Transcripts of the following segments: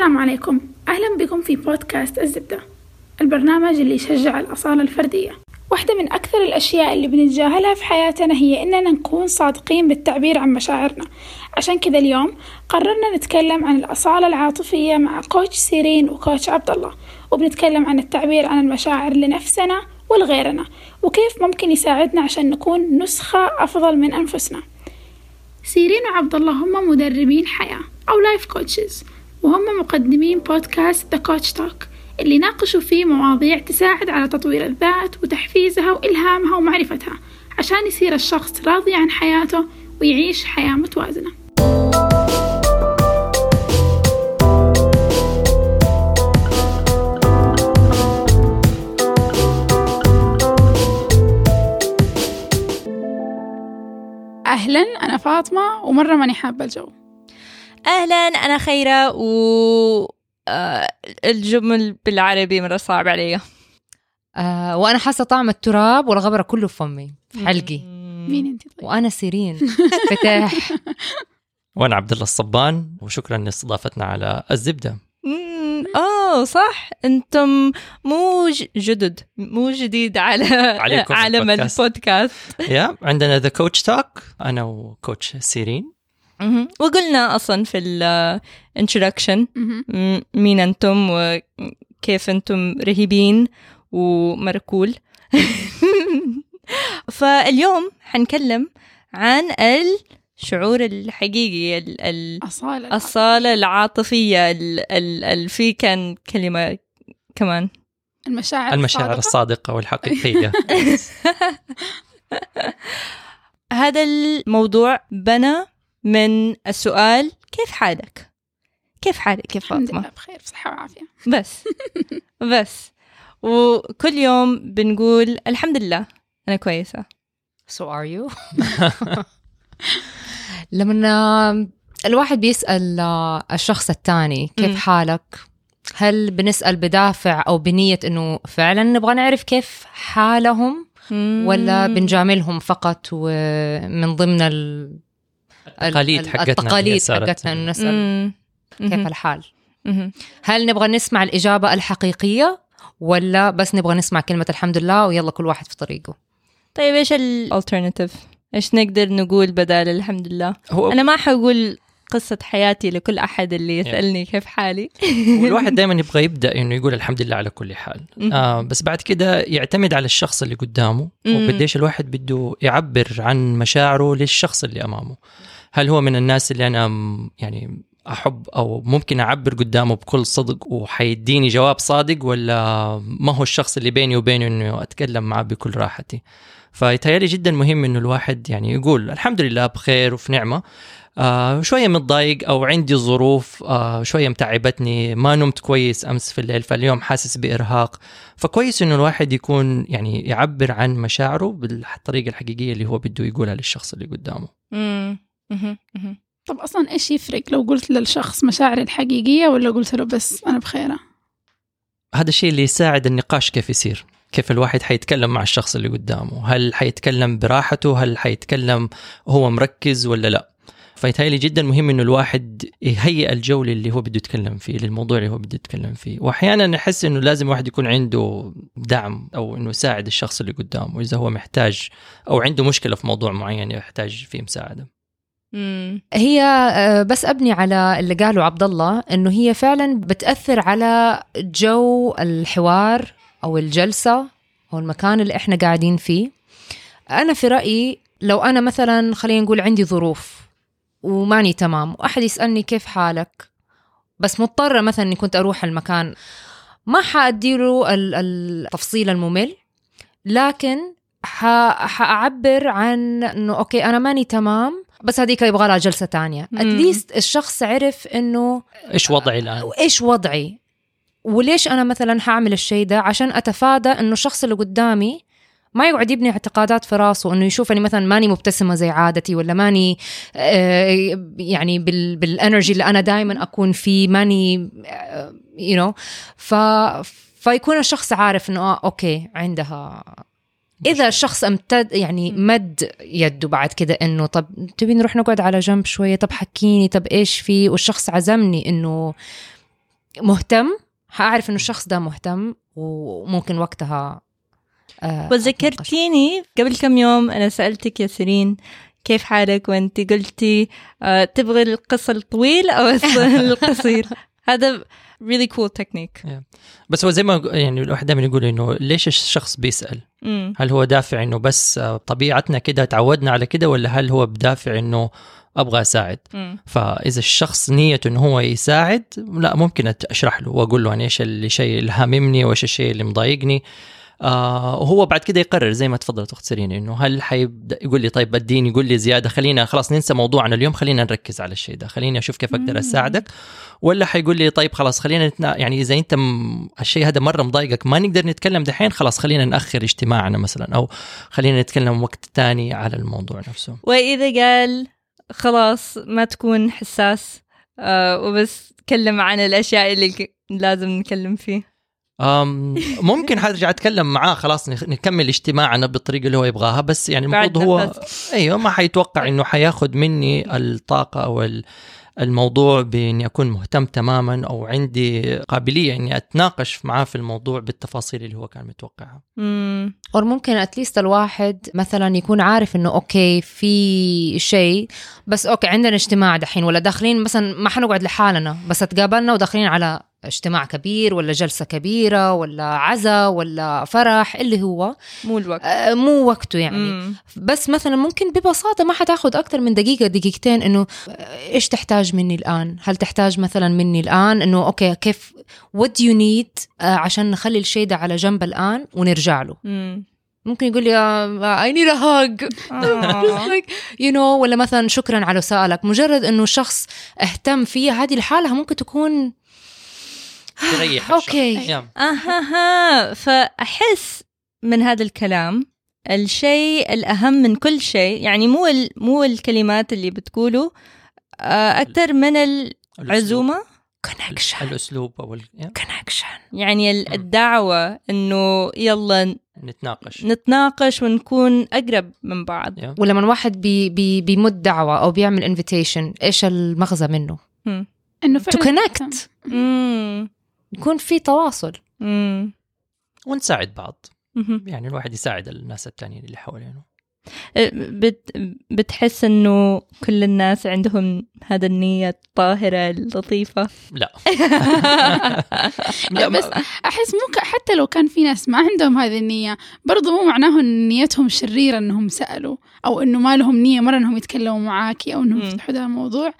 السلام عليكم. أهلا بكم في بودكاست الزبدة البرنامج اللي يشجع الأصالة الفردية. واحدة من أكثر الأشياء اللي بنتجاهلها في حياتنا هي إننا نكون صادقين بالتعبير عن مشاعرنا. عشان كذا اليوم قررنا نتكلم عن الأصالة العاطفية مع كوتش سيرين وكوتش عبد الله وبنتكلم عن التعبير عن المشاعر لنفسنا ولغيرنا وكيف ممكن يساعدنا عشان نكون نسخة أفضل من أنفسنا. سيرين وعبد الله هم مدربين حياة أو life coaches وهم مقدمين بودكاست The Coach Talk اللي ناقشوا فيه مواضيع تساعد على تطوير الذات وتحفيزها وإلهامها ومعرفتها عشان يصير الشخص راضي عن حياته ويعيش حياة متوازنة. أهلا أنا فاطمة ومرة ماني حابة الجو. أهلا أنا خيرة و آه، الجمل بالعربي مرة صعب علي. آه وأنا حاسة طعم التراب والغبرة كله في فمي في حلقي. مين أنت طيب؟ وأنا سيرين. فتح وأنا عبد الله الصبان وشكرا لاستضافتنا على الزبدة. مم، آه صح. أنتم مو جدد مو جديد على عليكم عالم البودكاست. يا عندنا The Coach Talk أنا و coach سيرين. وقلنا أصلا في ال introduction مهم. مين أنتم وكيف أنتم رهيبين ومرة cool. فاليوم حنكلم عن الشعور الحقيقي ال- ال- أصالة الأصالة العاطفية. ال- ال- ال- في كان كلمة كمان. المشاعر المشاعر الصادقة. الصادقة والحقيقية. هذا الموضوع بنى من السؤال كيف حالك؟ كيف حالك كيف الحمد فاطمة؟ لله بخير بصحة وعافية. بس بس. وكل يوم بنقول الحمد لله أنا كويسة. So are you. لما الواحد بيسأل آه، الشخص الثاني كيف. حالك؟ هل بنسأل بدافع أو بنية إنه فعلا نبغى نعرف كيف حالهم؟ ولا بنجاملهم فقط ومن ضمن ال التقاليد ال- حقتنا اللي التقاليد. حقتنا نسأل مم. كيف. الحال. هل نبغى نسمع الإجابة الحقيقية ولا بس نبغى نسمع كلمة الحمد لله ويلا كل واحد في طريقه طيب إيش الالترناتيف؟ إيش نقدر نقول بدال الحمد لله؟ هو أنا ما حقول قصة حياتي لكل أحد اللي يسألني كيف حالي. والواحد دائما يبغى يبدأ إنه يقول الحمد لله على كل حال. آه بس بعد كده يعتمد على الشخص اللي قدامه. وقديش الواحد بده يعبر عن مشاعره للشخص اللي أمامه. هل هو من الناس اللي أنا يعني أحب أو ممكن أعبر قدامه بكل صدق وحيديني جواب صادق ولا ما هو الشخص اللي بيني وبينه إنه أتكلم معه بكل راحتي؟ فيتهيألي جدا مهم إنه الواحد يعني يقول الحمد لله بخير وفي نعمة. آه شوية متضايق أو عندي ظروف آه شوية متعبتني ما نمت كويس أمس في الليل فاليوم حاسس بإرهاق. فكويس إنه الواحد يكون يعني يعبر عن مشاعره بالطريقة الحقيقية اللي هو بده يقولها للشخص اللي قدامه. طب أصلا إيش يفرق لو قلت للشخص مشاعري الحقيقية ولا قلت له بس أنا بخيرة؟ هذا الشيء اللي يساعد النقاش كيف يصير؟ كيف الواحد حيتكلم مع الشخص اللي قدامه؟ هل حيتكلم براحته؟ هل حيتكلم هو مركز ولا لا؟ فيتهيألي جدا مهم إنه الواحد يهيئ الجو اللي هو بده يتكلم فيه للموضوع اللي هو بده يتكلم فيه. واحيانا احس إنه لازم الواحد يكون عنده دعم أو إنه يساعد الشخص اللي قدامه إذا هو محتاج أو عنده مشكلة في موضوع معين يحتاج فيه مساعدة. هي آه، بس أبني على اللي قاله عبد الله إنه هي فعلا بتأثر على جو الحوار أو الجلسة أو المكان اللي إحنا قاعدين فيه. أنا في رأيي لو أنا مثلا خلينا نقول عندي ظروف وماني تمام. وأحد يسألني كيف حالك؟ بس مضطرة مثلا إني كنت أروح المكان. ما حأديله ال- التفصيل الممل لكن ح- حأعبر عن إنه أوكي أنا ماني تمام بس هذيك يبغى لها جلسة تانية. مم. اتليست الشخص عرف إنه إيش وضعي الآن؟ إيش وضعي؟ وليش أنا مثلا حأعمل الشيء ده؟ عشان أتفادى إنه الشخص اللي قدامي ما يقعد يبني اعتقادات في راسه انه يشوفني مثلا ماني مبتسمة زي عادتي ولا ماني آه، يعني بال بال energy اللي أنا دائما أكون فيه ماني you know ف فيكون الشخص عارف إنه آه okay عندها. إذا الشخص امتد يعني مد يده بعد كده إنه طب تبي نروح نقعد على جنب شوية؟ طب حكيني طب إيش في؟ والشخص عزمني إنه مهتم. حاعرف إنه الشخص ده مهتم وممكن وقتها آه، وذكرتيني قبل كم يوم أنا سألتك يا سيرين كيف حالك وأنت قلتي آه تبغي القصة الطويل أو القصير هذا really cool technique بس هو زي ما يعني الواحد دائما يقول إنه ليش الشخص بيسأل؟ مم. هل هو دافع إنه بس آه، طبيعتنا كده تعودنا على كده ولا هل هو بدافع إنه أبغى أساعد؟ مم. فإذا الشخص نيته إنه هو يساعد لا ممكن أشرح له وأقول له عن إيش الشيء اللي هاممني وإيش الشيء اللي مضايقني آه وهو بعد كده يقرر زي ما تفضلت أخت سيرين إنه هل حيبدا يقول لي طيب اديني يقول لي زيادة خلينا خلاص ننسى موضوعنا اليوم خلينا نركز على الشيء ده خليني أشوف كيف أقدر أساعدك. ولا حيقول لي طيب خلاص خلينا نتنا... يعني إذا أنت م... الشيء هذا مرة مضايقك ما نقدر نتكلم دحين خلاص خلينا نأخر اجتماعنا مثلا أو خلينا نتكلم وقت ثاني على الموضوع نفسه. وإذا قال خلاص ما تكون حساس آه وبس تكلم عن الأشياء اللي لازم نتكلم فيه. ممكن حرجع أتكلم معاه خلاص نكمل اجتماعنا بالطريقة اللي هو يبغاها بس يعني المفروض هو أيوه ما حيتوقع إنه حياخذ مني الطاقة أو الموضوع بإني أكون مهتم تماما أو عندي قابلية إني أتناقش معاه في الموضوع بالتفاصيل اللي هو كان متوقعها. امم أو ممكن at least الواحد مثلا يكون عارف إنه okay في شيء بس okay عندنا اجتماع دحين ولا داخلين مثلا ما حنقعد لحالنا بس اتقابلنا وداخلين على اجتماع كبير ولا جلسة كبيرة ولا عزا ولا فرح اللي هو. مو الوقت. آه مو وقته يعني. مم. بس مثلا ممكن ببساطة ما حتاخذ أكثر من دقيقة دقيقتين إنه آه، إيش تحتاج مني الآن؟ هل تحتاج مثلا مني الآن إنه okay كيف what do you need آه عشان نخلي الشيء ده على جنب الآن ونرجع له؟ مم. ممكن يقول لي I need a hug you know ولا مثلا شكرا على سؤالك. مجرد إنه شخص اهتم فيها هذه الحالة ممكن تكون تريح okay. أها. فأحس من هذا الكلام الشيء الأهم من كل شيء يعني مو مو الكلمات اللي بتقوله آه، أكثر من العزومه connection الأسلوب أو connection يعني الدعوة إنه يلا نتناقش. نتناقش ونكون أقرب من بعض. ولما الواحد بي بي بيمد دعوة أو بيعمل invitation إيش المغزى منه؟ إنه to connect يكون في تواصل. مم. ونساعد بعض. يعني الواحد يساعد الناس التانيين اللي حوالينه. أه، بت بتحس إنه كل الناس عندهم هذا النية الطاهرة اللطيفة؟ لا. لا بس أحس مو حتى لو كان في ناس ما عندهم هذه النية برضو مو معناه إن نيتهم شريرة إنهم سألوا أو إنه ما لهم نية مرة إنهم يتكلموا معاكي أو إنهم يفتحوا هذا الموضوع.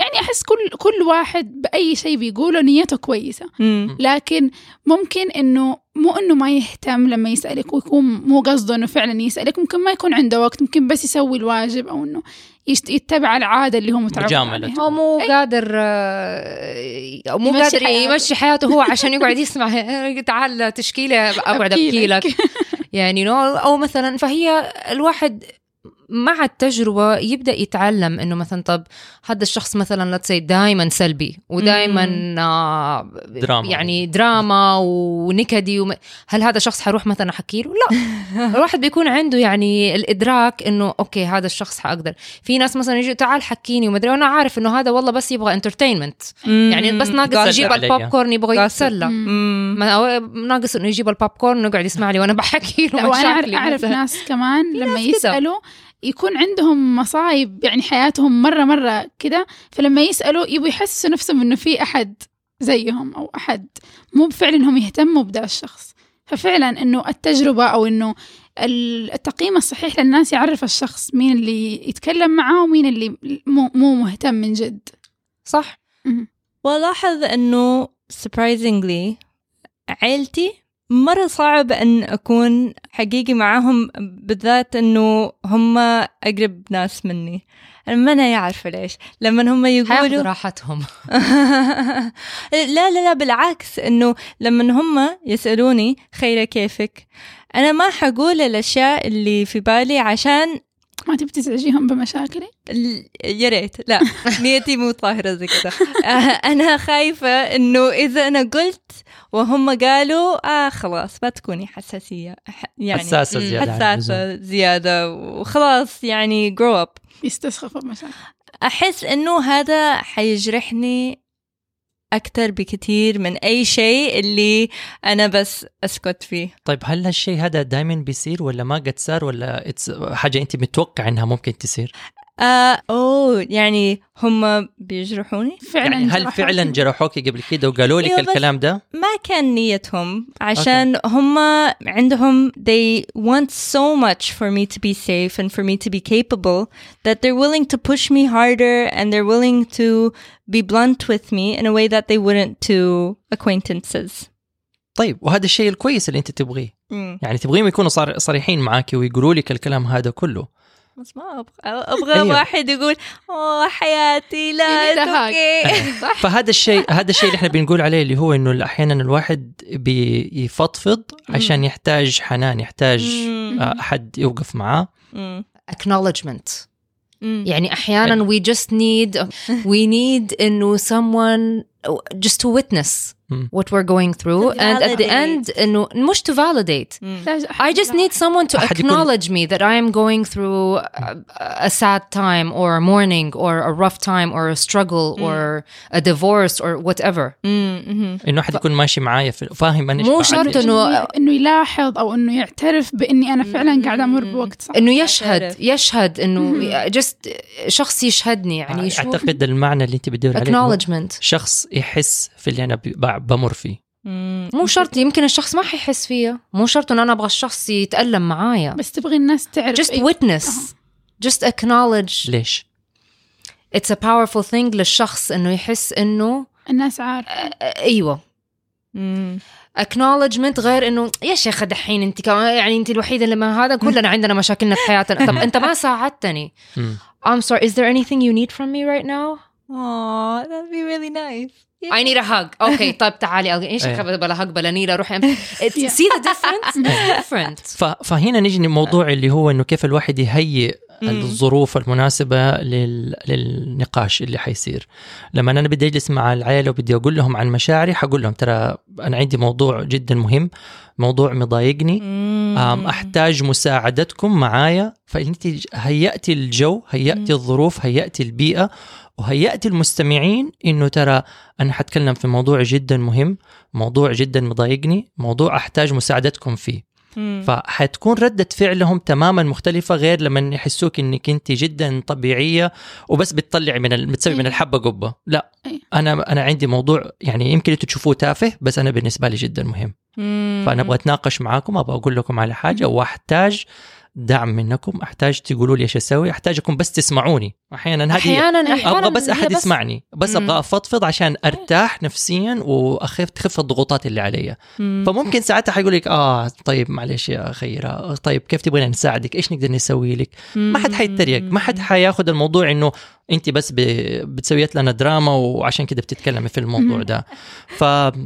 يعني أحس كل كل واحد بأي شيء بيقوله نيته كويسة مم. لكن ممكن إنه مو إنه ما يهتم لما يسألك ويكون مو قصده إنه فعلا يسألك ممكن ما يكون عنده وقت ممكن بس يسوي الواجب أو إنه يتبع العادة اللي هو متعود عليها هو مو. قادر آه، مو قادر حياته. يمشي حياته هو عشان يقعد يسمع تعال تشكي له اقعد ابكي لك يعني no أو مثلا فهي الواحد مع التجربة يبدأ يتعلم إنه مثلا طب هذا الشخص مثلا لا دائما سلبي ودائما آه دراما. يعني دراما ونكدي وم... هل هذا الشخص حروح مثلا أحكي له؟ لا. الواحد بيكون عنده يعني الإدراك إنه okay هذا الشخص حأقدر. في ناس مثلا يجي تعال حكيني ومدري وأنا عارف إنه هذا والله بس يبغى entertainment يعني بس ناقص يجيب البوب كورن يبغى يتسلى. ناقص إنه يجيب البوب كورن ويقعد يسمع لي وأنا بحكي له وأنا أعرف ناس كمان لما يسألوا يكون عندهم مصايب يعني حياتهم مرة مرة كده فلما يسألوا يبوا يحسسوا نفسهم إنه في أحد زيهم أو أحد. مو بفعل إنهم يهتموا بدا الشخص. ففعلا إنه التجربة أو إنه التقييم الصحيح للناس يعرف الشخص مين اللي يتكلم معاه ومين اللي مو, مو مهتم من جد. صح؟ ولاحظ إنه surprisingly عيلتي مرة صعب أن أكون حقيقي معاهم بالذات أنه هم أقرب ناس مني. أنا ما أنا يعرف ليش. لما هم يقولوا راحتهم. لا لا لا بالعكس أنه لما هم يسألوني خيرة كيفك أنا ما حقول الأشياء اللي في بالي عشان ما تبي تزعجيهم بمشاكلي؟ يا ريت. لا نيتي مو طاهرة زي كذا. أنا خايفة إنه إذا أنا قلت وهم قالوا آه خلاص ما تكوني حساسية. يعني حساسة زيادة حساسة زيادة. وخلاص يعني grow up يستسخفوا بمشاكل. أحس إنه هذا حيجرحني أكتر بكتير من أي شيء اللي أنا بس أسكت فيه. طيب هل هالشيء هذا دائما بيصير ولا ما قد صار ولا it's حاجة أنت متوقع إنها ممكن تصير؟ آه أوه يعني هم بيجرحوني فعلا يعني هل جرحوك. فعلا جرحوكي قبل كده وقالوا لك أيوة الكلام ده ما كان نيتهم عشان هم عندهم they want so much for me to be safe and for me to be capable that they're willing to push me harder and they're willing to be blunt with me in a way that they wouldn't to acquaintances. طيب وهذا الشيء الكويس اللي أنت تبغيه Mm. يعني تبغيهم يكونوا صار صريحين معاك ويقولوا لك الكلام هذا كله بس ما أبغى. أبغى أيوة. واحد يقول أوه حياتي لا. أوكي فهذا الشيء هذا الشيء اللي إحنا بنقول عليه اللي هو إنه أحيانا الواحد بيفضفض عشان يحتاج حنان يحتاج آه، أحد يوقف معاه. acknowledgement. يعني أحيانا we just need we need إنه someone just to witness مم. what we're going through To and at the validate. end انه مش to validate لازم I just need someone to أحد يكون- acknowledge me that I am going through a, a sad time or a mourning or a rough time or a struggle or a divorce or whatever. انه احد يكون ماشي معايا في فاهم انا إيش مو بعمل. شرط إنه- انه يلاحظ او انه يعترف باني انا فعلا قاعده امر بوقت صعب انه يشهد أعترف. يشهد انه just شخص يشهدني يعني يشوف اعتقد المعنى اللي انت بتدور عليه هو acknowledgement شخص يحس في اللي أنا ب- بمر فيه. مو شرط يمكن الشخص ما حيحس فيا مو شرط إنه أنا أبغى الشخص يتألم معايا. بس تبغي الناس تعرف just إيه. witness. just acknowledge. ليش؟ it's a powerful thing للشخص إنه يحس إنه الناس عارفة. أيوه. acknowledgement غير إنه يا شيخ دحين أنت يعني أنت الوحيدة اللي ما هذا كلنا عندنا مشاكلنا في حياتنا. طب أنت ما ساعدتني. مم. I'm sorry is there anything you need from me right now? Oh, that'd be really nice. I need a hug. أوكي طيب تعالي. إيش إيه. بلا هج بلا نيلة روحي. It's- see the difference? It's different. ف- فهنا نيجي للموضوع اللي هو إنه كيف الواحد يهيئ الظروف المناسبة لل... للنقاش اللي حيصير. لما أنا بدي أجلس مع العائلة وبدي أقول لهم عن مشاعري حقول لهم ترى أنا عندي موضوع جدا مهم موضوع مضايقني أم أحتاج مساعدتكم معايا فأنت هيأتي الجو هيأتي الظروف هيأتي البيئة وهيأتي المستمعين إنه ترى أنا حتكلم في موضوع جدا مهم موضوع جدا مضايقني موضوع أحتاج مساعدتكم فيه. فحتكون ردة فعلهم تماما مختلفة غير لما يحسوك إنك أنت جدا طبيعية وبس بتطلعي من بتسوي من أيوة. الحبة قبة. لا أيوة. أنا أنا عندي موضوع يعني يمكن أنتوا تشوفوه تافه بس أنا بالنسبة لي جدا مهم. فأنا أبغى أتناقش معاكم أبغى أقول لكم على حاجة وأحتاج دعم منكم. أحتاج تقولوا لي إيش أسوي؟ أحتاجكم بس تسمعوني. أحيانا هذه أحيانا أبغى بس أحد يسمعني. بس. أبغى أفضفض عشان أرتاح نفسيا واخف تخف الضغوطات اللي علي. فممكن ساعتها حيقول لك آه طيب معلش يا خيرة. طيب كيف تبغينا نساعدك؟ إيش نقدر نسوي لك؟ ما حد حيتريق. ما حد حياخذ الموضوع إنه أنت بس. بتسويت لنا دراما وعشان كده بتتكلمي في الموضوع ده. ف...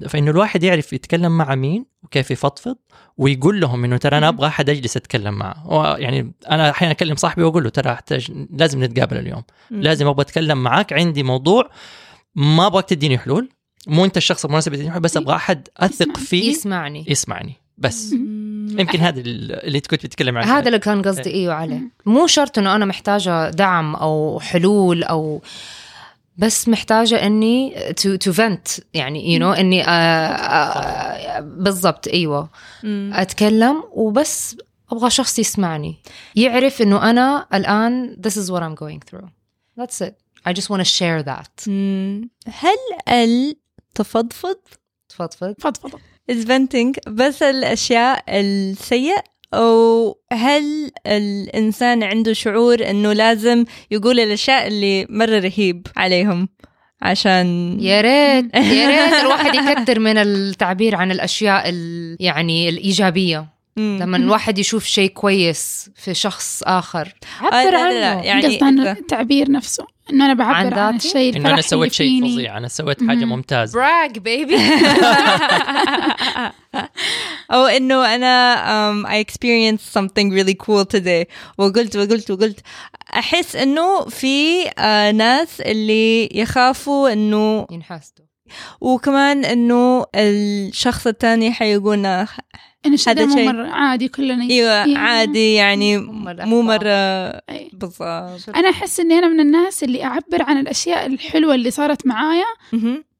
فإنه الواحد يعرف يتكلم مع مين وكيف يفضفض ويقول لهم إنه ترى أنا أبغى أحد أجلس أتكلم معه. يعني أنا أحيانا أكلم صاحبي وأقول له ترى أحتاج لازم نتقابل اليوم لازم أبغى أتكلم معاك عندي موضوع ما أبغاك تديني حلول مو أنت الشخص المناسب تديني حلول بس أبغى أحد أثق فيه يسمعني. يسمعني بس. يمكن هذا اللي أنت كنت بتتكلم عنه. هذا اللي كان قصدي إيوه عليه. مو شرط إنه أنا محتاجة دعم أو حلول أو بس محتاجة إني to to vent يعني you you know, إني آه آه بالضبط إيوه. أتكلم وبس. أبغى شخص يسمعني يعرف إنه أنا الآن this is what I'm going through. That's it. I just want to share that. هل التفضفض تفضفض. فضفضة is venting بس الأشياء السيئة؟ أو هل الإنسان عنده شعور إنه لازم يقول الأشياء اللي مرة رهيب عليهم عشان يا ريت. يا ريت الواحد يكثر من التعبير عن الأشياء ال- يعني الإيجابية. مم. لما الواحد يشوف شيء كويس في شخص آخر. آه، عبر لا، لا، لا، عنه. يعني عن التعبير نفسه. إنه أنا بعبر عن عن؟ الشيء إنه أنا سويت شيء. فظيع. أنا سويت حاجة مم. ممتازة. براج بيبي أو إنه أنا um, I experienced something really cool today. وقلت وقلت وقلت. أحس إنه في آه ناس اللي يخافوا إنه ينحسدوا وكمان إنه الشخص الثاني حيقول إن الشيء هذا مو شيء. مرة عادي كلنا إيوه إيه. عادي يعني. مو مرة. بالضبط أنا أحس إني أنا من الناس اللي أعبر عن الأشياء الحلوة اللي صارت معايا.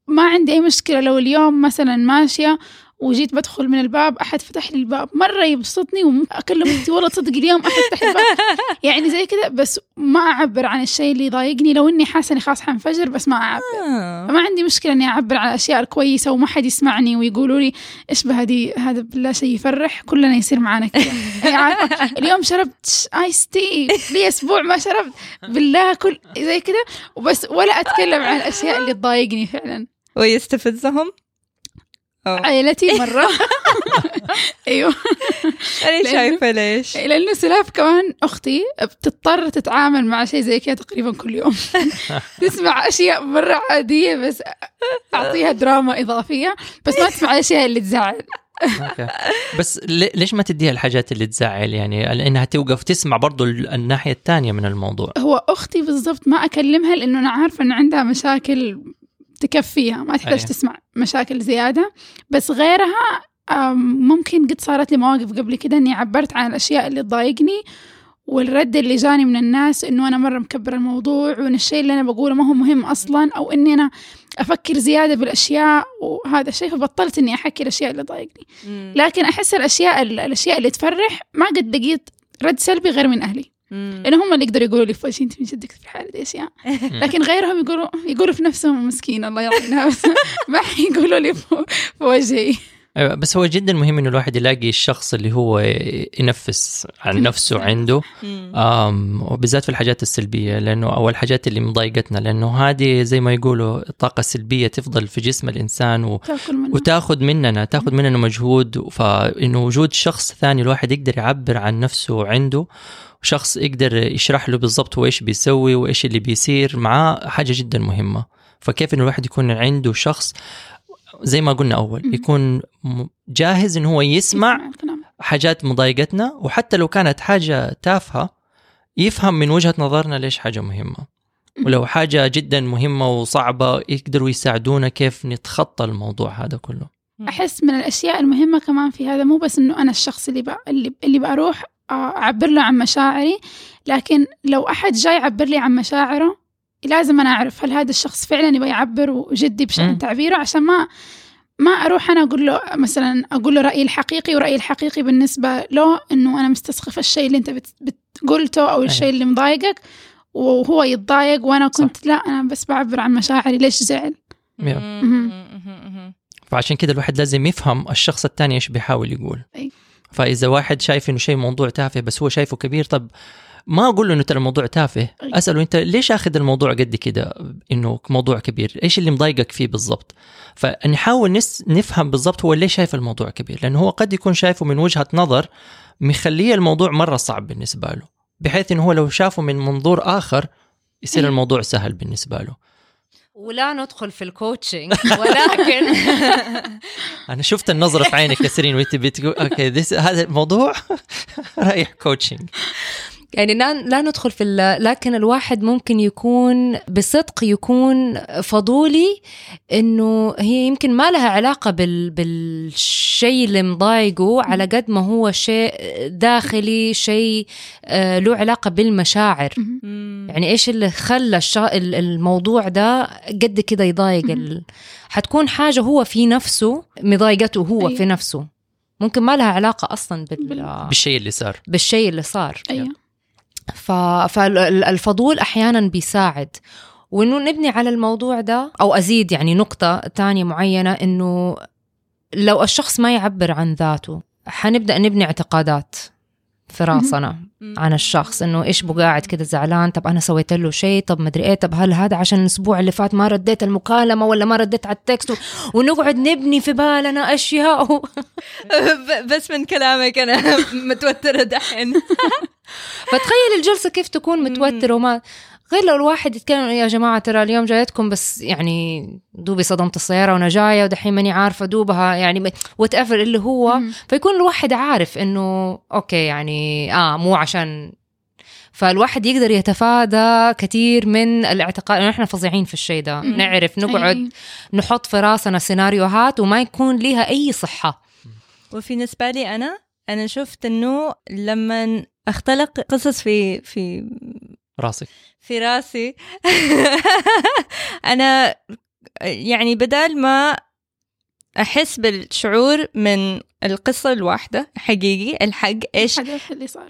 ما عندي أي مشكلة لو اليوم مثلا ماشية وجيت بدخل من الباب أحد فتح لي الباب مرة يبسطني وأكلم أختي والله تصدق اليوم أحد فتح الباب. يعني زي كذا بس ما أعبر عن الشيء اللي يضايقني. لو إني حاسة إني خلاص حنفجر بس ما أعبر. آه. فما عندي مشكلة إني أعبر عن الأشياء الكويسة وما حد يسمعني ويقولوا لي إيش بهدي هذا بالله شيء يفرح؟ كلنا يصير معانا كذا. يعني عارفة؟ اليوم شربت آيس تي لي أسبوع ما شربت. بالله كل زي كذا. وبس ولا أتكلم عن الأشياء اللي تضايقني فعلا. ويستفزهم؟ أو. عائلتي مرة. أيوه. أنا شايفة ليش؟ لأنه سلاف كمان أختي بتضطر تتعامل مع شيء زي كذا تقريبا كل يوم. تسمع أشياء مرة عادية بس أعطيها دراما إضافية بس ما تسمع الأشياء اللي تزعل. بس لي- ليش ما تديها الحاجات اللي تزعل يعني؟ لأنها توقف تسمع برضو ال- الناحية الثانية من الموضوع. هو أختي بالضبط ما أكلمها لأنه أنا عارفة إن عندها مشاكل تكفيها ما تحتاج أيه. تسمع مشاكل زيادة. بس غيرها ممكن قد صارت لي مواقف قبل كده إني عبرت عن الأشياء اللي تضايقني والرد اللي جاني من الناس إنه أنا مرة مكبر الموضوع وإن الشيء اللي أنا بقوله ما هو مهم أصلا أو إني أنا أفكر زيادة بالأشياء وهذا الشيء فبطلت إني أحكي الأشياء اللي تضايقني. لكن أحس الأشياء الأشياء اللي تفرح ما قد لقيت رد سلبي غير من أهلي. لأن هم اللي يقدروا يقولوا لي في وجهي أنت من جدك في الحالة دي أشياء. لكن غيرهم يقولوا يقولوا في نفسهم مسكين الله يعطينا بس ما حيقولوا لي وجهي أيوة، بس هو جدا مهم إنه الواحد يلاقي الشخص اللي هو ينفس عن نفسه عنده. وبالذات في الحاجات السلبية لأنه أو الحاجات اللي مضايقتنا لأنه هذه زي ما يقولوا الطاقه السلبيه تفضل في جسم الإنسان و وتأخذ مننا تأخذ مننا مجهود. فإنه وجود شخص ثاني الواحد يقدر يعبر عن نفسه عنده شخص يقدر يشرح له بالضبط هو إيش بيسوي وإيش اللي بيصير معاه حاجة جدا مهمة. فكيف انه الواحد يكون عنده شخص زي ما قلنا أول. يكون جاهز انه هو يسمع حاجات مضايقتنا وحتى لو كانت حاجة تافهة يفهم من وجهة نظرنا ليش حاجة مهمة. ولو حاجة جدا مهمة وصعبة يقدروا يساعدونا كيف نتخطى الموضوع هذا كله. أحس من الأشياء المهمة كمان في هذا مو بس إنه أنا الشخص اللي ب... اللي اللي بروح أعبر له عن مشاعري لكن لو أحد جاي يعبر لي عن مشاعره لازم أنا أعرف هل هذا الشخص فعلا يبغى يعبر وجدي. بشأن تعبيره؟ عشان ما ما أروح أنا أقول له مثلا أقول له رأيي الحقيقي ورأيي الحقيقي بالنسبة له إنه أنا مستسخف الشيء اللي أنت. قلته أو الشيء اللي مضايقك وهو يتضايق وأنا كنت لا أنا بس بعبر عن مشاعري ليش زعل؟ فعشان كده الواحد لازم يفهم الشخص الثاني إيش بيحاول يقول. أي. فإذا واحد شايف إنه شيء موضوع تافه بس هو شايفه كبير طب ما أقول له إنه ترى الموضوع تافه. أسأله أنت ليش آخذ الموضوع قد كده إنه موضوع كبير إيش اللي مضايقك فيه بالضبط فنحاول نس نفهم بالضبط هو ليش شايف الموضوع كبير لأنه هو قد يكون شايفه من وجهة نظر مخلية الموضوع مرة صعب بالنسبة له بحيث إنه هو لو شافه من منظور آخر يصير. الموضوع سهل بالنسبة له ولا ندخل في الكوتشنج ولكن أنا شفت النظرة في عينك يا سيرين وانت بتقول okay هذا الموضوع رايح coaching يعني لا لا ندخل في ال- لكن الواحد ممكن يكون بصدق يكون فضولي إنه هي يمكن ما لها علاقة بال بالشيء اللي مضايقه على قد ما هو شيء داخلي شيء آه، له علاقة بالمشاعر. يعني إيش اللي خلى الشا... الموضوع ده قد كده يضايق ال... حتكون حاجة هو في نفسه مضايقته هو أيوة. في نفسه. ممكن ما لها علاقة أصلا بال... بال- بالشيء اللي صار. بالشيء اللي صار. أيوه. فالفضول أحيانا بيساعد. وإنه نبني على الموضوع ده أو أزيد يعني نقطة تانية معينة إنه لو الشخص ما يعبر عن ذاته حنبدأ نبني اعتقادات في راسنا عن الشخص إنه إيش بو قاعد كده زعلان؟ طب أنا سويت له شيء؟ طب مدري إيه؟ طب هل هذا عشان الأسبوع اللي فات ما رديت المكالمة ولا ما رديت على ال text؟ و- ونقعد نبني في بالنا أشياء و... بس من كلامك أنا متوترة دحين. فتخيل الجلسة كيف تكون متوترة وما غير لو الواحد يتكلم يا جماعة ترى اليوم جايتكم بس يعني دوبي صدمت السيارة وأنا جاية ودحين ماني عارفة دوبها يعني whatever اللي هو. فيكون الواحد عارف إنه أوكي يعني آه مو عشان فالواحد يقدر يتفادى كثير من الاعتقاد انه إحنا فظيعين في الشيء ده. نعرف نقعد. نحط في راسنا سيناريوهات وما يكون ليها أي صحة وفي بالنسبة لي أنا أنا شفت إنه لما أختلق قصص في في راسك في راسي. أنا يعني بدال ما أحس بالشعور من القصة الواحدة حقيقي الحق إيش الحدث اللي صار.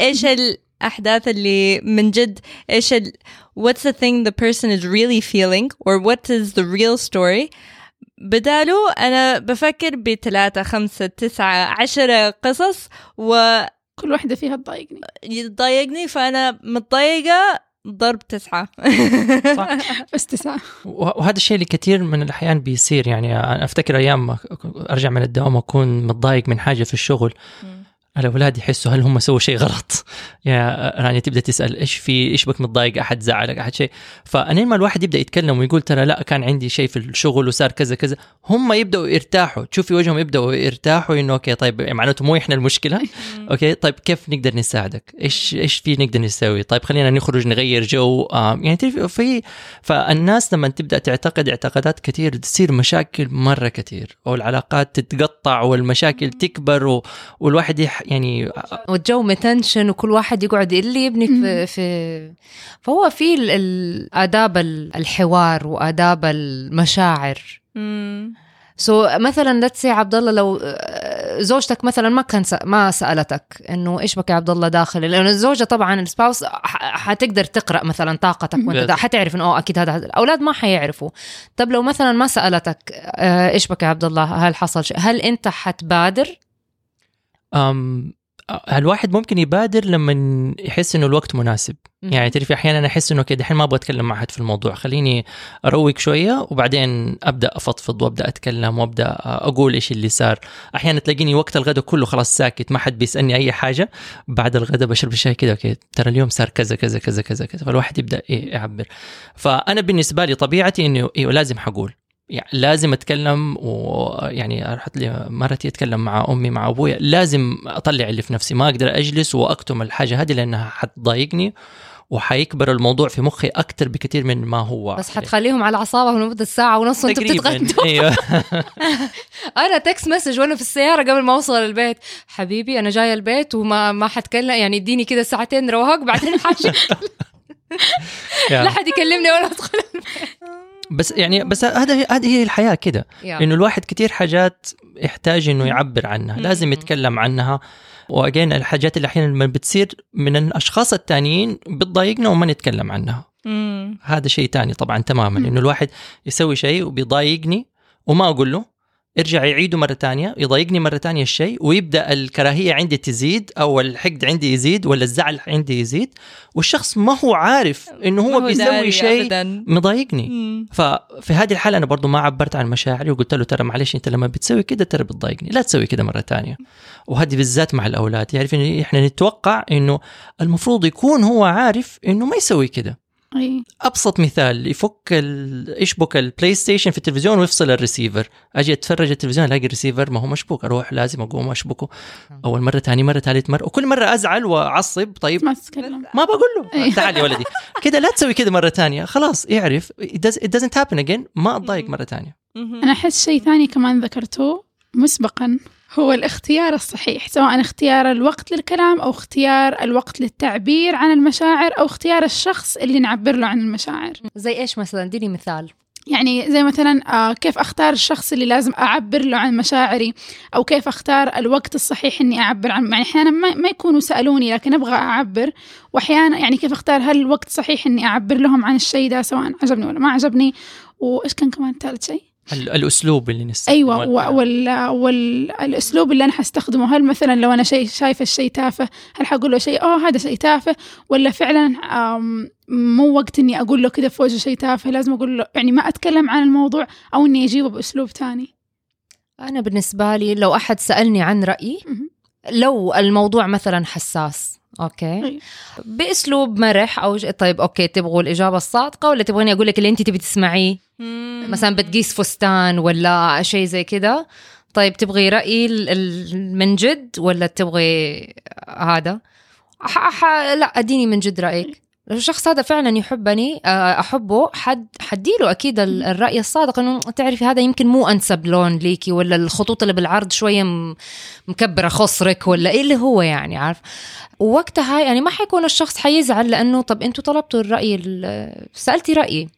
إيش الأحداث اللي من جد إيش ال what's the thing the person is really feeling or what is the real story. بداله أنا بفكر بثلاثة خمسة تسعة عشرة قصص كل واحدة فيها تضايقني. ويضايقني فأنا متضايقة ضرب تسعة. بس تسعة. وهذا الشيء اللي كثير من الأحيان بيصير يعني أنا أفتكر أيام ما أرجع من الدوام اكون متضايق من حاجة في الشغل. الاولاد يحسوا هل هم سووا شيء غلط؟ رانيا تبدأ تسأل إيش في إيش بك متضايق؟ أحد زعلك؟ أحد شيء. فأنين ما الواحد يبدأ يتكلم ويقول ترى لا كان عندي شيء في الشغل وصار كذا كذا. هم يبدأوا يرتاحوا. تشوفي وجههم يبدأوا يرتاحوا إنه أوكي طيب معناته مو إحنا المشكلة. okay طيب كيف نقدر نساعدك؟ إيش إيش في نقدر نسوي؟ طيب خلينا نخرج نغير جو. آه يعني في فالناس لما تبدأ تعتقد اعتقادات كثير تصير مشاكل مرة كثير والعلاقات تتقطع والمشاكل تكبر. والواحد. يعني والجو متنشن وكل واحد يقعد اللي يبني في, في فهو في ال- ال- آداب ال- الحوار وآداب المشاعر. so so, مثلا let's عبد الله لو آه، زوجتك مثلا ما كان س- ما سألتك إنه إيش بك يا عبد الله داخل لأنه الزوجة طبعا ال spouse حتقدر تقرأ مثلا طاقتك وأنت حتعرف إنه أوه أكيد هذا الأولاد ما حيعرفوا. طب لو مثلا ما سألتك آه، إيش بك يا عبد الله هل حصل شيء؟ هل أنت حتبادر؟ الواحد ممكن يبادر لما يحس إنه الوقت مناسب. يعني تعرفي أحيانا أحس إنه كده الحين ما أبغى أتكلم مع أحد في الموضوع. خليني أروق شوية وبعدين أبدأ أفضفض وأبدأ أتكلم وأبدأ أقول إيش اللي صار. أحيانا تلاقيني وقت الغداء كله خلاص ساكت ما حد بيسألني أي حاجة. بعد الغداء بشرب الشاي كده أوكي ترى اليوم صار كذا كذا كذا كذا كذا. فالواحد يبدأ إيه يعبر. فأنا بالنسبة لي طبيعتي إنه أيوه لازم حقول. يعني لازم أتكلم ويعني رحت لي مرتي اتكلم مع أمي مع ابويا لازم أطلع اللي في نفسي. ما أقدر أجلس وأكتم الحاجة هذه لأنها حتضايقني وحيكبر الموضوع في مخي أكثر بكثير من ما هو. بس حتخليهم على أعصابهم لمدة ساعة ونص وانتوا بتتغدوا. أيوه. أنا text message وأنا في السيارة قبل ما أوصل البيت. حبيبي أنا جاية البيت وما ما حتكلم. يعني اديني كده ساعتين رواق بعدين حاجة. لا حد يكلمني وأنا أدخل بس يعني بس هذا هذه هي الحياة كده. إنه الواحد كثير حاجات يحتاج إنه يعبر عنها لازم يتكلم عنها. وأجين الحاجات اللي أحيانا لما بتصير من الأشخاص التانيين بتضايقنا وما نتكلم عنها. هذا شيء تاني طبعا تماما إنه الواحد يسوي شيء وبيضايقني وما أقول له. ارجع يعيده مرة تانية يضايقني مرة تانية الشيء ويبدأ الكراهية عندي تزيد أو الحقد عندي يزيد ولا الزعل عندي يزيد والشخص ما هو عارف إنه هو بيسوي شيء مضايقني. ففي هذه الحالة أنا برضو ما عبرت عن مشاعري وقلت له ترى معلش أنت لما بتسوي كده ترى بتضايقني لا تسوي كده مرة تانية. وهذه بالذات مع الأولاد يعرف إنه إحنا نتوقع إنه المفروض يكون هو عارف إنه ما يسوي كده. أي. أبسط مثال يفك. يشبك ال PlayStation في التلفزيون ويفصل الريسيفر. أجي أتفرج التلفزيون ألاقي الريسيفر ما هو مشبوك أروح لازم أقوم أشبكه. أول مرة ثاني مرة ثالث مرة وكل مرة أزعل وأعصب طيب. ما تتكلم. ما بقول له. تعال يا ولدي. كده لا تسوي كده مرة ثانية. خلاص اعرف it, does, it doesn't happen again. ما أتضايق مرة ثانية. أنا أحس شيء ثاني كمان ذكرتوه مسبقا. هو الاختيار الصحيح سواء اختيار الوقت للكلام أو اختيار الوقت للتعبير عن المشاعر أو اختيار الشخص اللي نعبر له عن المشاعر. زي إيش مثلا؟ اديني مثال. يعني زي مثلا آه، كيف أختار الشخص اللي لازم أعبر له عن مشاعري؟ أو كيف أختار الوقت الصحيح إني أعبر عن يعني أحيانا ما, ما يكونوا سألوني لكن أبغى أعبر. واحيانا يعني كيف أختار هل الوقت صحيح إني أعبر لهم عن الشيء ده سواء عجبني ولا ما عجبني؟ وإيش كان كمان ثالث شيء؟ الأسلوب اللي نستخدمه؟ أيوه والأسلوب اللي أنا حستخدمه هل مثلا لو أنا شيء شايفة الشيء تافه هل حقول له شيء اوه هذا شيء تافه ولا فعلا مو وقت إني أقول له كذا في وجهه شيء تافه لازم أقول له يعني ما أتكلم عن الموضوع أو إني أجيبه بأسلوب ثاني. أنا بالنسبة لي لو أحد سألني عن رأيي. لو الموضوع مثلا حساس okay. بأسلوب مرح أو ج- طيب okay تبغوا الإجابة الصادقة ولا تبغوني أقول لك اللي أنت تبي تسمعيه؟ مثلا بتقيس فستان ولا شيء زي كده طيب تبغي رايي من جد ولا تبغي هذا؟ ح... ح... لا أديني من جد رأيك. لو الشخص هذا فعلا يحبني آه، أحبه. حد حديله أكيد ال- الرأي الصادق إنه تعرفي هذا يمكن مو أنسب لون ليكي ولا الخطوط اللي بالعرض شوية مكبرة خصرك ولا إيه اللي هو يعني عارف؟ ووقتها يعني ما حيكون الشخص حيزعل لأنه طب أنتوا طلبتوا الرأي ال- سألتي رأيي.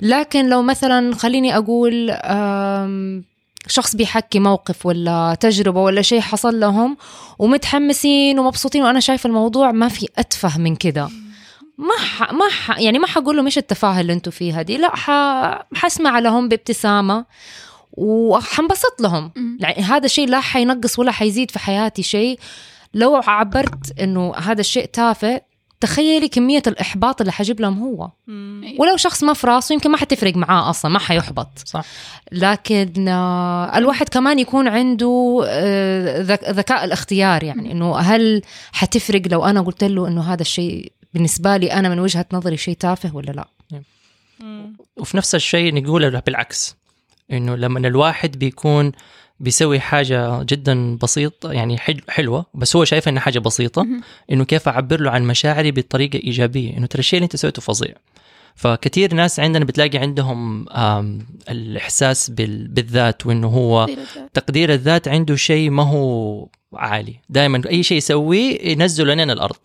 لكن لو مثلا خليني أقول شخص بيحكي موقف ولا تجربة ولا شيء حصل لهم ومتحمسين ومبسوطين وأنا شايفة الموضوع ما في أتفه من كده. ما ح... ما ح... يعني ما حقول له مش التفاهة اللي أنتم فيها دي. لا ح... حسمع لهم بابتسامة وحنبسط لهم. يعني هذا الشيء لا حينقص ولا حيزيد في حياتي شيء. لو عبرت إنه هذا الشيء تافه تخيلي كمية الإحباط اللي حجيب لهم هو. ولو شخص ما في راسه يمكن ما حتفرق معاه أصلا ما حيحبط. صح. لكن آه، الواحد كمان يكون عنده آه، ذك- ذكاء الاختيار يعني. إنه هل حتفرق لو أنا قلت له إنه هذا الشيء بالنسبة لي أنا من وجهة نظري شيء تافه ولا لا؟ وفي نفس الشيء نقول بالعكس إنه لما الواحد بيكون بيسوي حاجة جدا بسيطة يعني حل- حلوة بس هو شايف إنها حاجة بسيطة مهم. إنه كيف أعبر له عن مشاعري بطريقة إيجابية؟ إنه ترى الشيء اللي أنت سويته فظيع. فكثير ناس عندنا بتلاقي عندهم الإحساس بال- بالذات وإنه هو تقدير الذات. تقدير الذات عنده شيء ما هو عالي. دائما أي شيء يسويه ينزل لنا الأرض.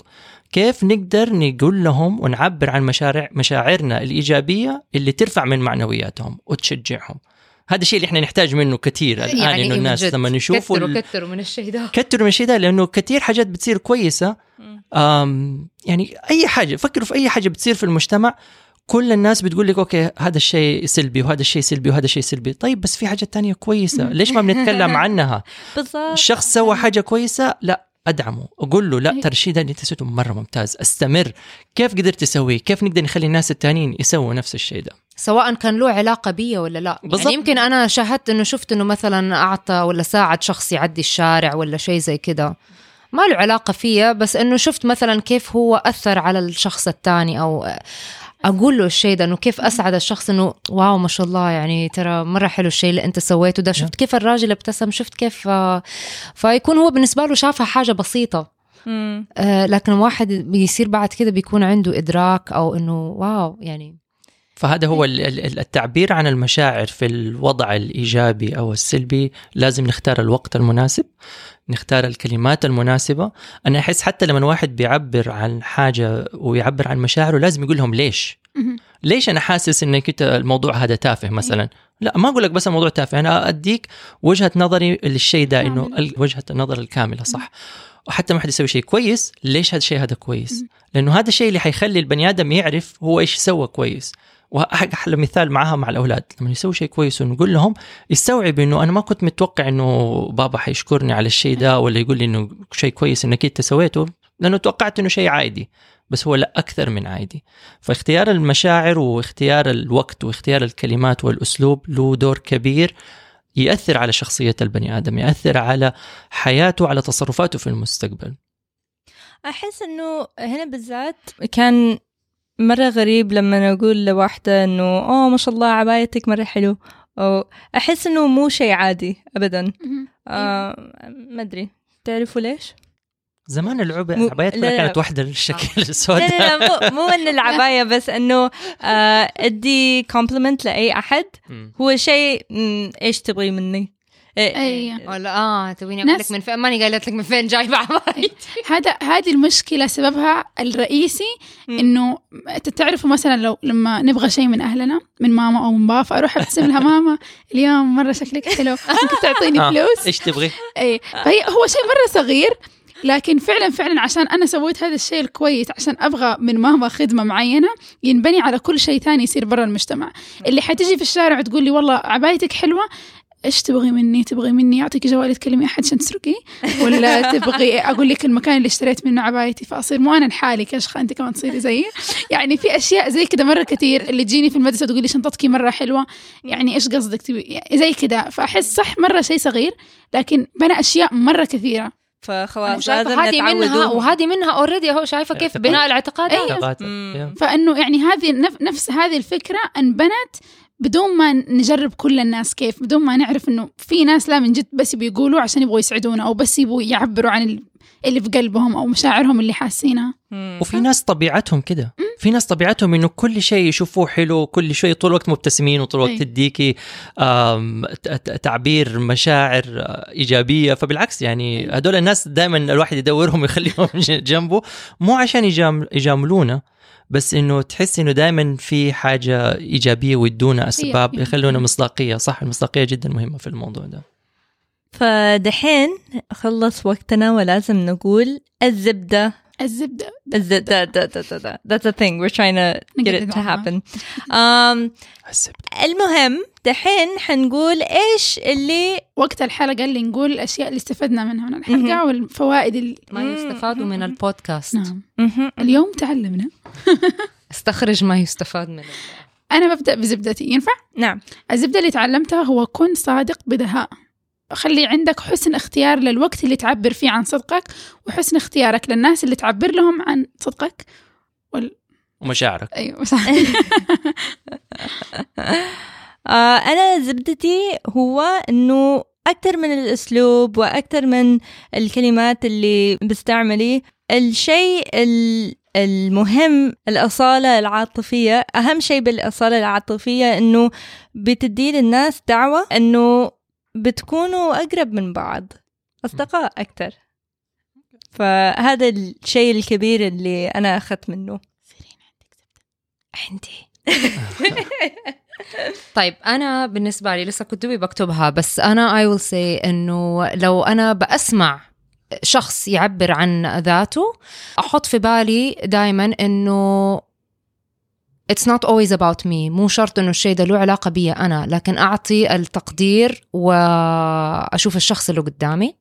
كيف نقدر نقول لهم ونعبر عن مشاعر مشاعرنا الإيجابية اللي ترفع من معنوياتهم وتشجعهم؟ هذا الشيء اللي إحنا نحتاج منه كثير الآن يعني إنه الناس لما يشوفوا كتروا ال- كتروا من الشيء ده. كتروا من الشيء ده لأنه كثير حاجات بتصير كويسة. آم يعني أي حاجة فكروا في أي حاجة بتصير في المجتمع كل الناس بتقول لك okay هذا الشيء سلبي وهذا الشيء سلبي وهذا الشيء سلبي. طيب بس في حاجات تانية كويسة. ليش ما بنتكلم عنها؟ بالضبط. الشخص سوى حاجة كويسة؟ لا. أدعمه أقول له لا أيوة. ترى الشيء ده اللي أنت سويته مرة ممتاز أستمر. كيف قدرت تسويه؟ كيف نقدر نخلي الناس التانيين يسووا نفس الشيء ده؟ سواء كان له علاقة بي ولا لا. بالضبط. يعني يمكن أنا شاهدت إنه شفت إنه مثلا أعطى ولا ساعد شخص يعدي الشارع ولا شيء زي كده. ما له علاقة فيها بس إنه شفت مثلا كيف هو أثر على الشخص الثاني أو أقول له الشيء ده إنه كيف أسعد الشخص إنه واو ما شاء الله يعني ترى مرة حلو الشيء اللي أنت سويته ده. شفت كيف الراجل ابتسم شفت كيف آه، فيكون هو بالنسبة له شافها حاجة بسيطة. آه، لكن واحد بيصير بعد كده بيكون عنده إدراك أو إنه واو يعني فهذا هو ال- ال- التعبير عن المشاعر في الوضع الإيجابي أو السلبي. لازم نختار الوقت المناسب نختار الكلمات المناسبة. أنا أحس حتى لما واحد بيعبر عن حاجة ويعبر عن مشاعره لازم يقول لهم ليش. ليش أنا حاسس إنك أنت الموضوع هذا تافه مثلا؟ لا ما أقول لك بس الموضوع تافه. أنا أديك وجهة نظري للشيء ده إنه وجهة النظر الكاملة صح. وحتى ما حد يسوي شيء كويس ليش هذا الشيء هذا كويس؟ لأنه هذا الشيء اللي حيخلي البني آدم يعرف هو إيش سوى كويس. واحلى مثال معاها مع الأولاد. لما يسوي شيء كويس ونقول لهم يستوعب إنه أنا ما كنت متوقع إنه بابا حيشكرني على الشيء ده ولا يقول لي إنه شيء كويس إنك أنت سويته لأنه توقعت إنه شيء عادي. بس هو لا أكثر من عادي. فاختيار المشاعر واختيار الوقت واختيار الكلمات والأسلوب له دور كبير يأثر على شخصية البني آدم يأثر على حياته على تصرفاته في المستقبل. أحس إنه هنا بالذات كان مرة غريب لما أقول لواحدة إنه أوه ما شاء الله عبايتك مرة حلو أو أحس إنه مو شيء عادي أبدا. آه ما أدري تعرفوا ليش؟ زمان العباية مو- لا، لا. كانت واحدة الشكل لا السوداء لا لا مو, مو إن العباية بس إنه آه أدي كومبلمنت لأي أحد. هو شيء إيش تبغي مني؟ إيه، أي. ولا آه تبيني أقول لك من فين؟ ماني قالت لك من فين جايبة عبايتي هذا هذه المشكلة سببها الرئيسي. إنه أنت تعرفوا مثلا لو لما نبغى شيء من أهلنا من ماما أو من بابا فاروح أبتسم لها ماما اليوم مرة شكلك حلو ممكن تعطيني آه، فلوس؟ إيش تبغي؟ اي فهي هو شيء مرة صغير لكن فعلا فعلا عشان أنا سويت هذا الشيء الكويس عشان أبغى من ماما خدمة معينة ينبني على كل شيء ثاني يصير برا المجتمع. اللي حتجي في الشارع وتقول لي والله عبايتك حلوة إيش تبغي مني تبغي مني اعطيك جوالي تكلمي أحد عشان تسرقي ولا تبغي أقول لك المكان اللي اشتريت منه عبايتي فأصير مو أنا لحالي كشخة أنت كمان تصيري زيي يعني في أشياء زي كده مرة كثير اللي تجيني في المدرسة تقول لي شنطتك مرة حلوة يعني إيش قصدك تبي يعني زي كده فأحس صح مرة شيء صغير لكن بنى أشياء مرة كثيرة فخلاص لازم هذه منها وهذه منها اوريدي اهو شايفة كيف. بناء الاعتقاد أيوة. اعتقادات. مم. يا. فإنه يعني هذه نف- نفس هذه الفكرة انبنت بدون ما نجرب كل الناس كيف بدون ما نعرف إنه في ناس لا من جد بس بيقولوا عشان يبغوا يسعدونا أو بس يبغوا يعبروا عن ال- اللي في قلبهم أو مشاعرهم اللي حاسينها. وفي ناس طبيعتهم كده. في ناس طبيعتهم إنه كل شيء يشوفوه حلو كل شيء طول الوقت مبتسمين وطول الوقت أي. تديكي تعبير مشاعر آه، إيجابية. فبالعكس يعني هدول الناس دائما الواحد يدورهم ويخليهم جنبه مو عشان يجام- يجاملونا. بس إنه تحس إنه دائما في حاجة إيجابية ويدونا أسباب هي- يخلونا مصداقية. صح المصداقية جدا مهمة في الموضوع ده. فدحين خلص وقتنا ولازم نقول الزبدة. الزبدة. ده ده ده ده that's a thing. We're trying to get it to happen. um. المهم دحين حنقول إيش اللي وقت الحلقة اللي نقول الاشياء اللي استفدنا منها. من الحلقة والفوائد اللي ما يستفاد من البودكاست. نعم. اليوم تعلمنا. استخرج ما يستفاد منه. أنا ببدأ بزبدتي. ينفع؟ نعم. الزبدة اللي تعلمتها هو كن صادق بدهاء. خلي عندك حسن اختيار للوقت اللي تعبر فيه عن صدقك وحسن اختيارك للناس اللي تعبر لهم عن صدقك. ومشاعرك. أيوه صح. أنا زبدتي هو إنه أكثر من الأسلوب وأكثر من الكلمات اللي بستعملي. الشيء ال- المهم الأصالة العاطفية. أهم شيء بالأصالة العاطفية إنه بتدي للناس دعوة إنه بتكونوا أقرب من بعض أصدقاء أكثر فهذا الشيء الكبير اللي أنا أخذت منه. عندي. طيب أنا بالنسبة لي لسه كنت دوبي بكتبها بس أنا اي ويل سي إنه لو أنا بسمع شخص يعبر عن ذاته أحط في بالي دائما إنه It's not always about me مو شرط إنه الشيء ده له علاقة بي أنا لكن أعطي التقدير وأشوف الشخص اللي قدامي.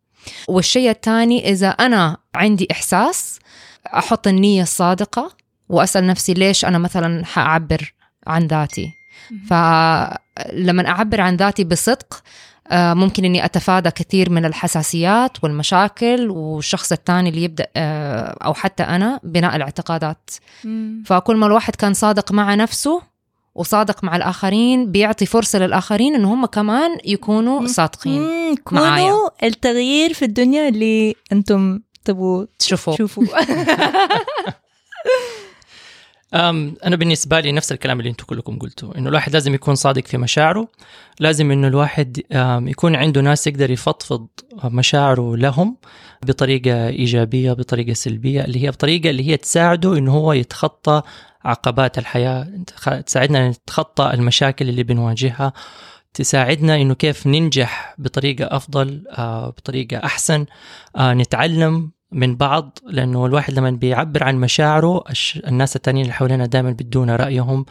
والشيء الثاني إذا أنا عندي إحساس أحط النية الصادقة وأسأل نفسي ليش أنا مثلا حأعبر عن ذاتي. فلما أعبر عن ذاتي بصدق آه، ممكن إني أتفادى كثير من الحساسيات والمشاكل والشخص الثاني اللي يبدأ آه، أو حتى أنا بناء الاعتقادات. فكل ما الواحد كان صادق مع نفسه وصادق مع الآخرين بيعطي فرصة للآخرين ان هم كمان يكونوا صادقين مم، معايا. كونوا التغيير في الدنيا اللي أنتم تبغوا تشوفوا تشوفوا أم أنا بالنسبة لي نفس الكلام اللي أنتم كلكم قلتوا إنه الواحد لازم يكون صادق في مشاعره لازم إنه الواحد يكون عنده ناس يقدر يفضفض مشاعره لهم بطريقة إيجابية بطريقة سلبية اللي هي بطريقة اللي هي تساعده إنه هو يتخطى عقبات الحياة تخ- تساعدنا نتخطى المشاكل اللي بنواجهها تساعدنا إنه كيف ننجح بطريقة أفضل آه، بطريقة أحسن آه، نتعلم من بعض لأنه الواحد لما بيعبر عن مشاعره الناس التانيين اللي حوالينا دائما بيدونا رأيهم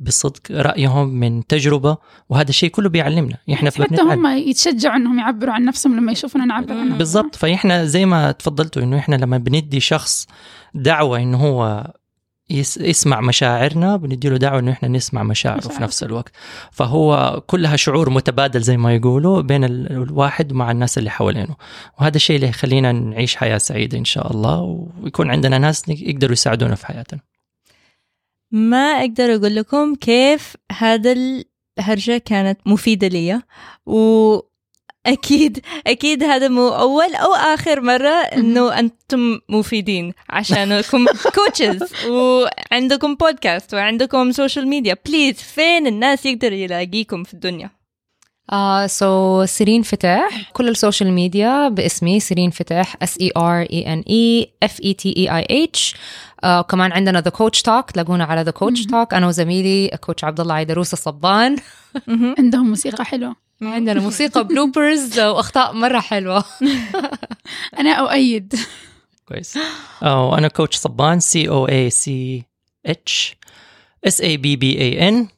بصدق رأيهم من تجربة وهذا الشيء كله بيعلمنا. إحنا حتى بنتعلم هم يتشجعوا إنهم يعبروا عن نفسهم لما يشوفونا نعبر عنهم. بالضبط. فإحنا زي ما تفضلتوا إنه إحنا لما بندي شخص دعوة إنه هو يس يسمع مشاعرنا بندي له دعوة إنه إحنا نسمع مشاعره في. نفس الوقت. فهو كلها شعور متبادل زي ما يقولوا بين ال- الواحد مع الناس اللي حوالينه. وهذا الشيء اللي يخلينا نعيش حياة سعيدة إن شاء الله ويكون عندنا ناس يقدروا يساعدونا في حياتنا. ما أقدر أقول لكم كيف هذا الهرجة كانت مفيدة لي واكيد أكيد هذا مو أول أو آخر مرة إنه أنتم مفيدين عشانكم coaches وعندكم بودكاست وعندكم social media please فين الناس يقدر يلاقيكم في الدنيا؟ آه so سيرين فتاح كل ال social media باسمي سيرين فتاح S E R E N E F A T A A H كمان عندنا The Coach Talk تلاقونا على The Coach Talk أنا وزميلي coach عبد الله عيدروس الصبان. عندهم موسيقى حلوة. عندنا موسيقى bloopers وأخطاء مرة حلوة. أنا أؤيد. كويس. وأنا Coach صبان C O A C H S A B B A N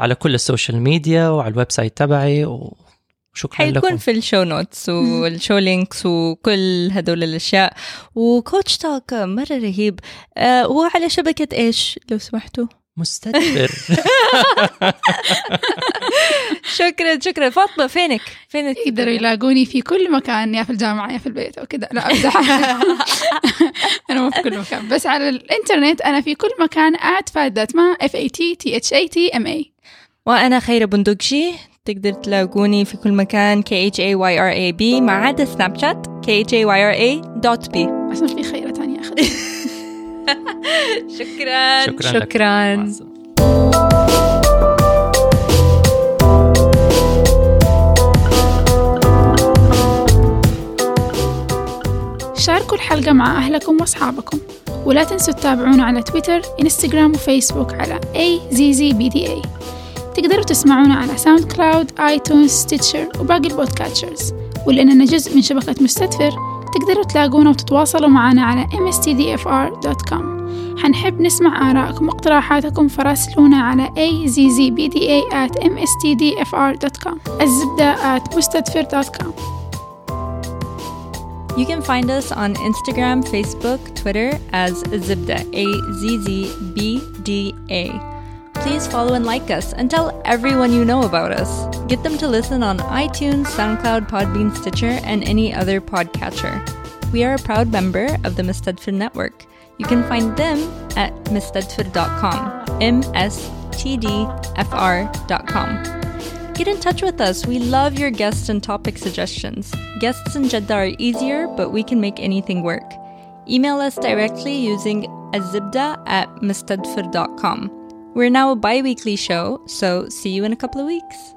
على كل ال social media وعلى ال website تبعي وشكرا حيكون لكم. في ال show notes وال show links وكل هدول الأشياء. و Coach Talk مرة رهيب. آه وعلى شبكة إيش لو سمحتوا؟ مستدبر. شكرا شكرا. فاطمة فينك؟ فينك؟ يقدروا يلاقوني في كل مكان يا في الجامعة يا في البيت. أو كذا لا أمزح أنا مو في كل مكان. بس على الإنترنت أنا في كل مكان at فادت ما F A T T H A T M A وأنا خيرة بندقشي تقدر تلاقوني في كل مكان K H A Y R A B ما عدا سناب شات K H A Y R A dot B. عشان في خيرة تانية أخذ شكرا. شكرا. شكراً. شاركوا الحلقة مع أهلكم وأصحابكم. ولا تنسوا تتابعونا على تويتر إنستغرام وفيسبوك على AZZBDA تقدروا تسمعونا على SoundCloud iTunes Stitcher وباقي ال podcatchers ولأننا جزء من شبكة مستدفر. تقدروا تلاقونا وتتواصلوا معنا على mstdfr.com حنحب نسمع آرائكم واقتراحاتكم فراسلونا على azzbda at mstdfr.com الزبدة at مستدفر.com You can find us on Instagram, Facebook, Twitter as Zibda, A Z Z B D A. Please follow and like us and tell everyone you know about us. Get them to listen on iTunes, SoundCloud, Podbean, Stitcher, and any other podcatcher. We are a proud member of the Mistedford Network. You can find them at mistedford.com, M S T D F R.com. Get in touch with us. We love your guests and topic suggestions. Guests in Jeddah are easier, but we can make anything work. Email us directly using azibda at mustadfir.com. We're now a bi weekly show, so see you in a couple of weeks.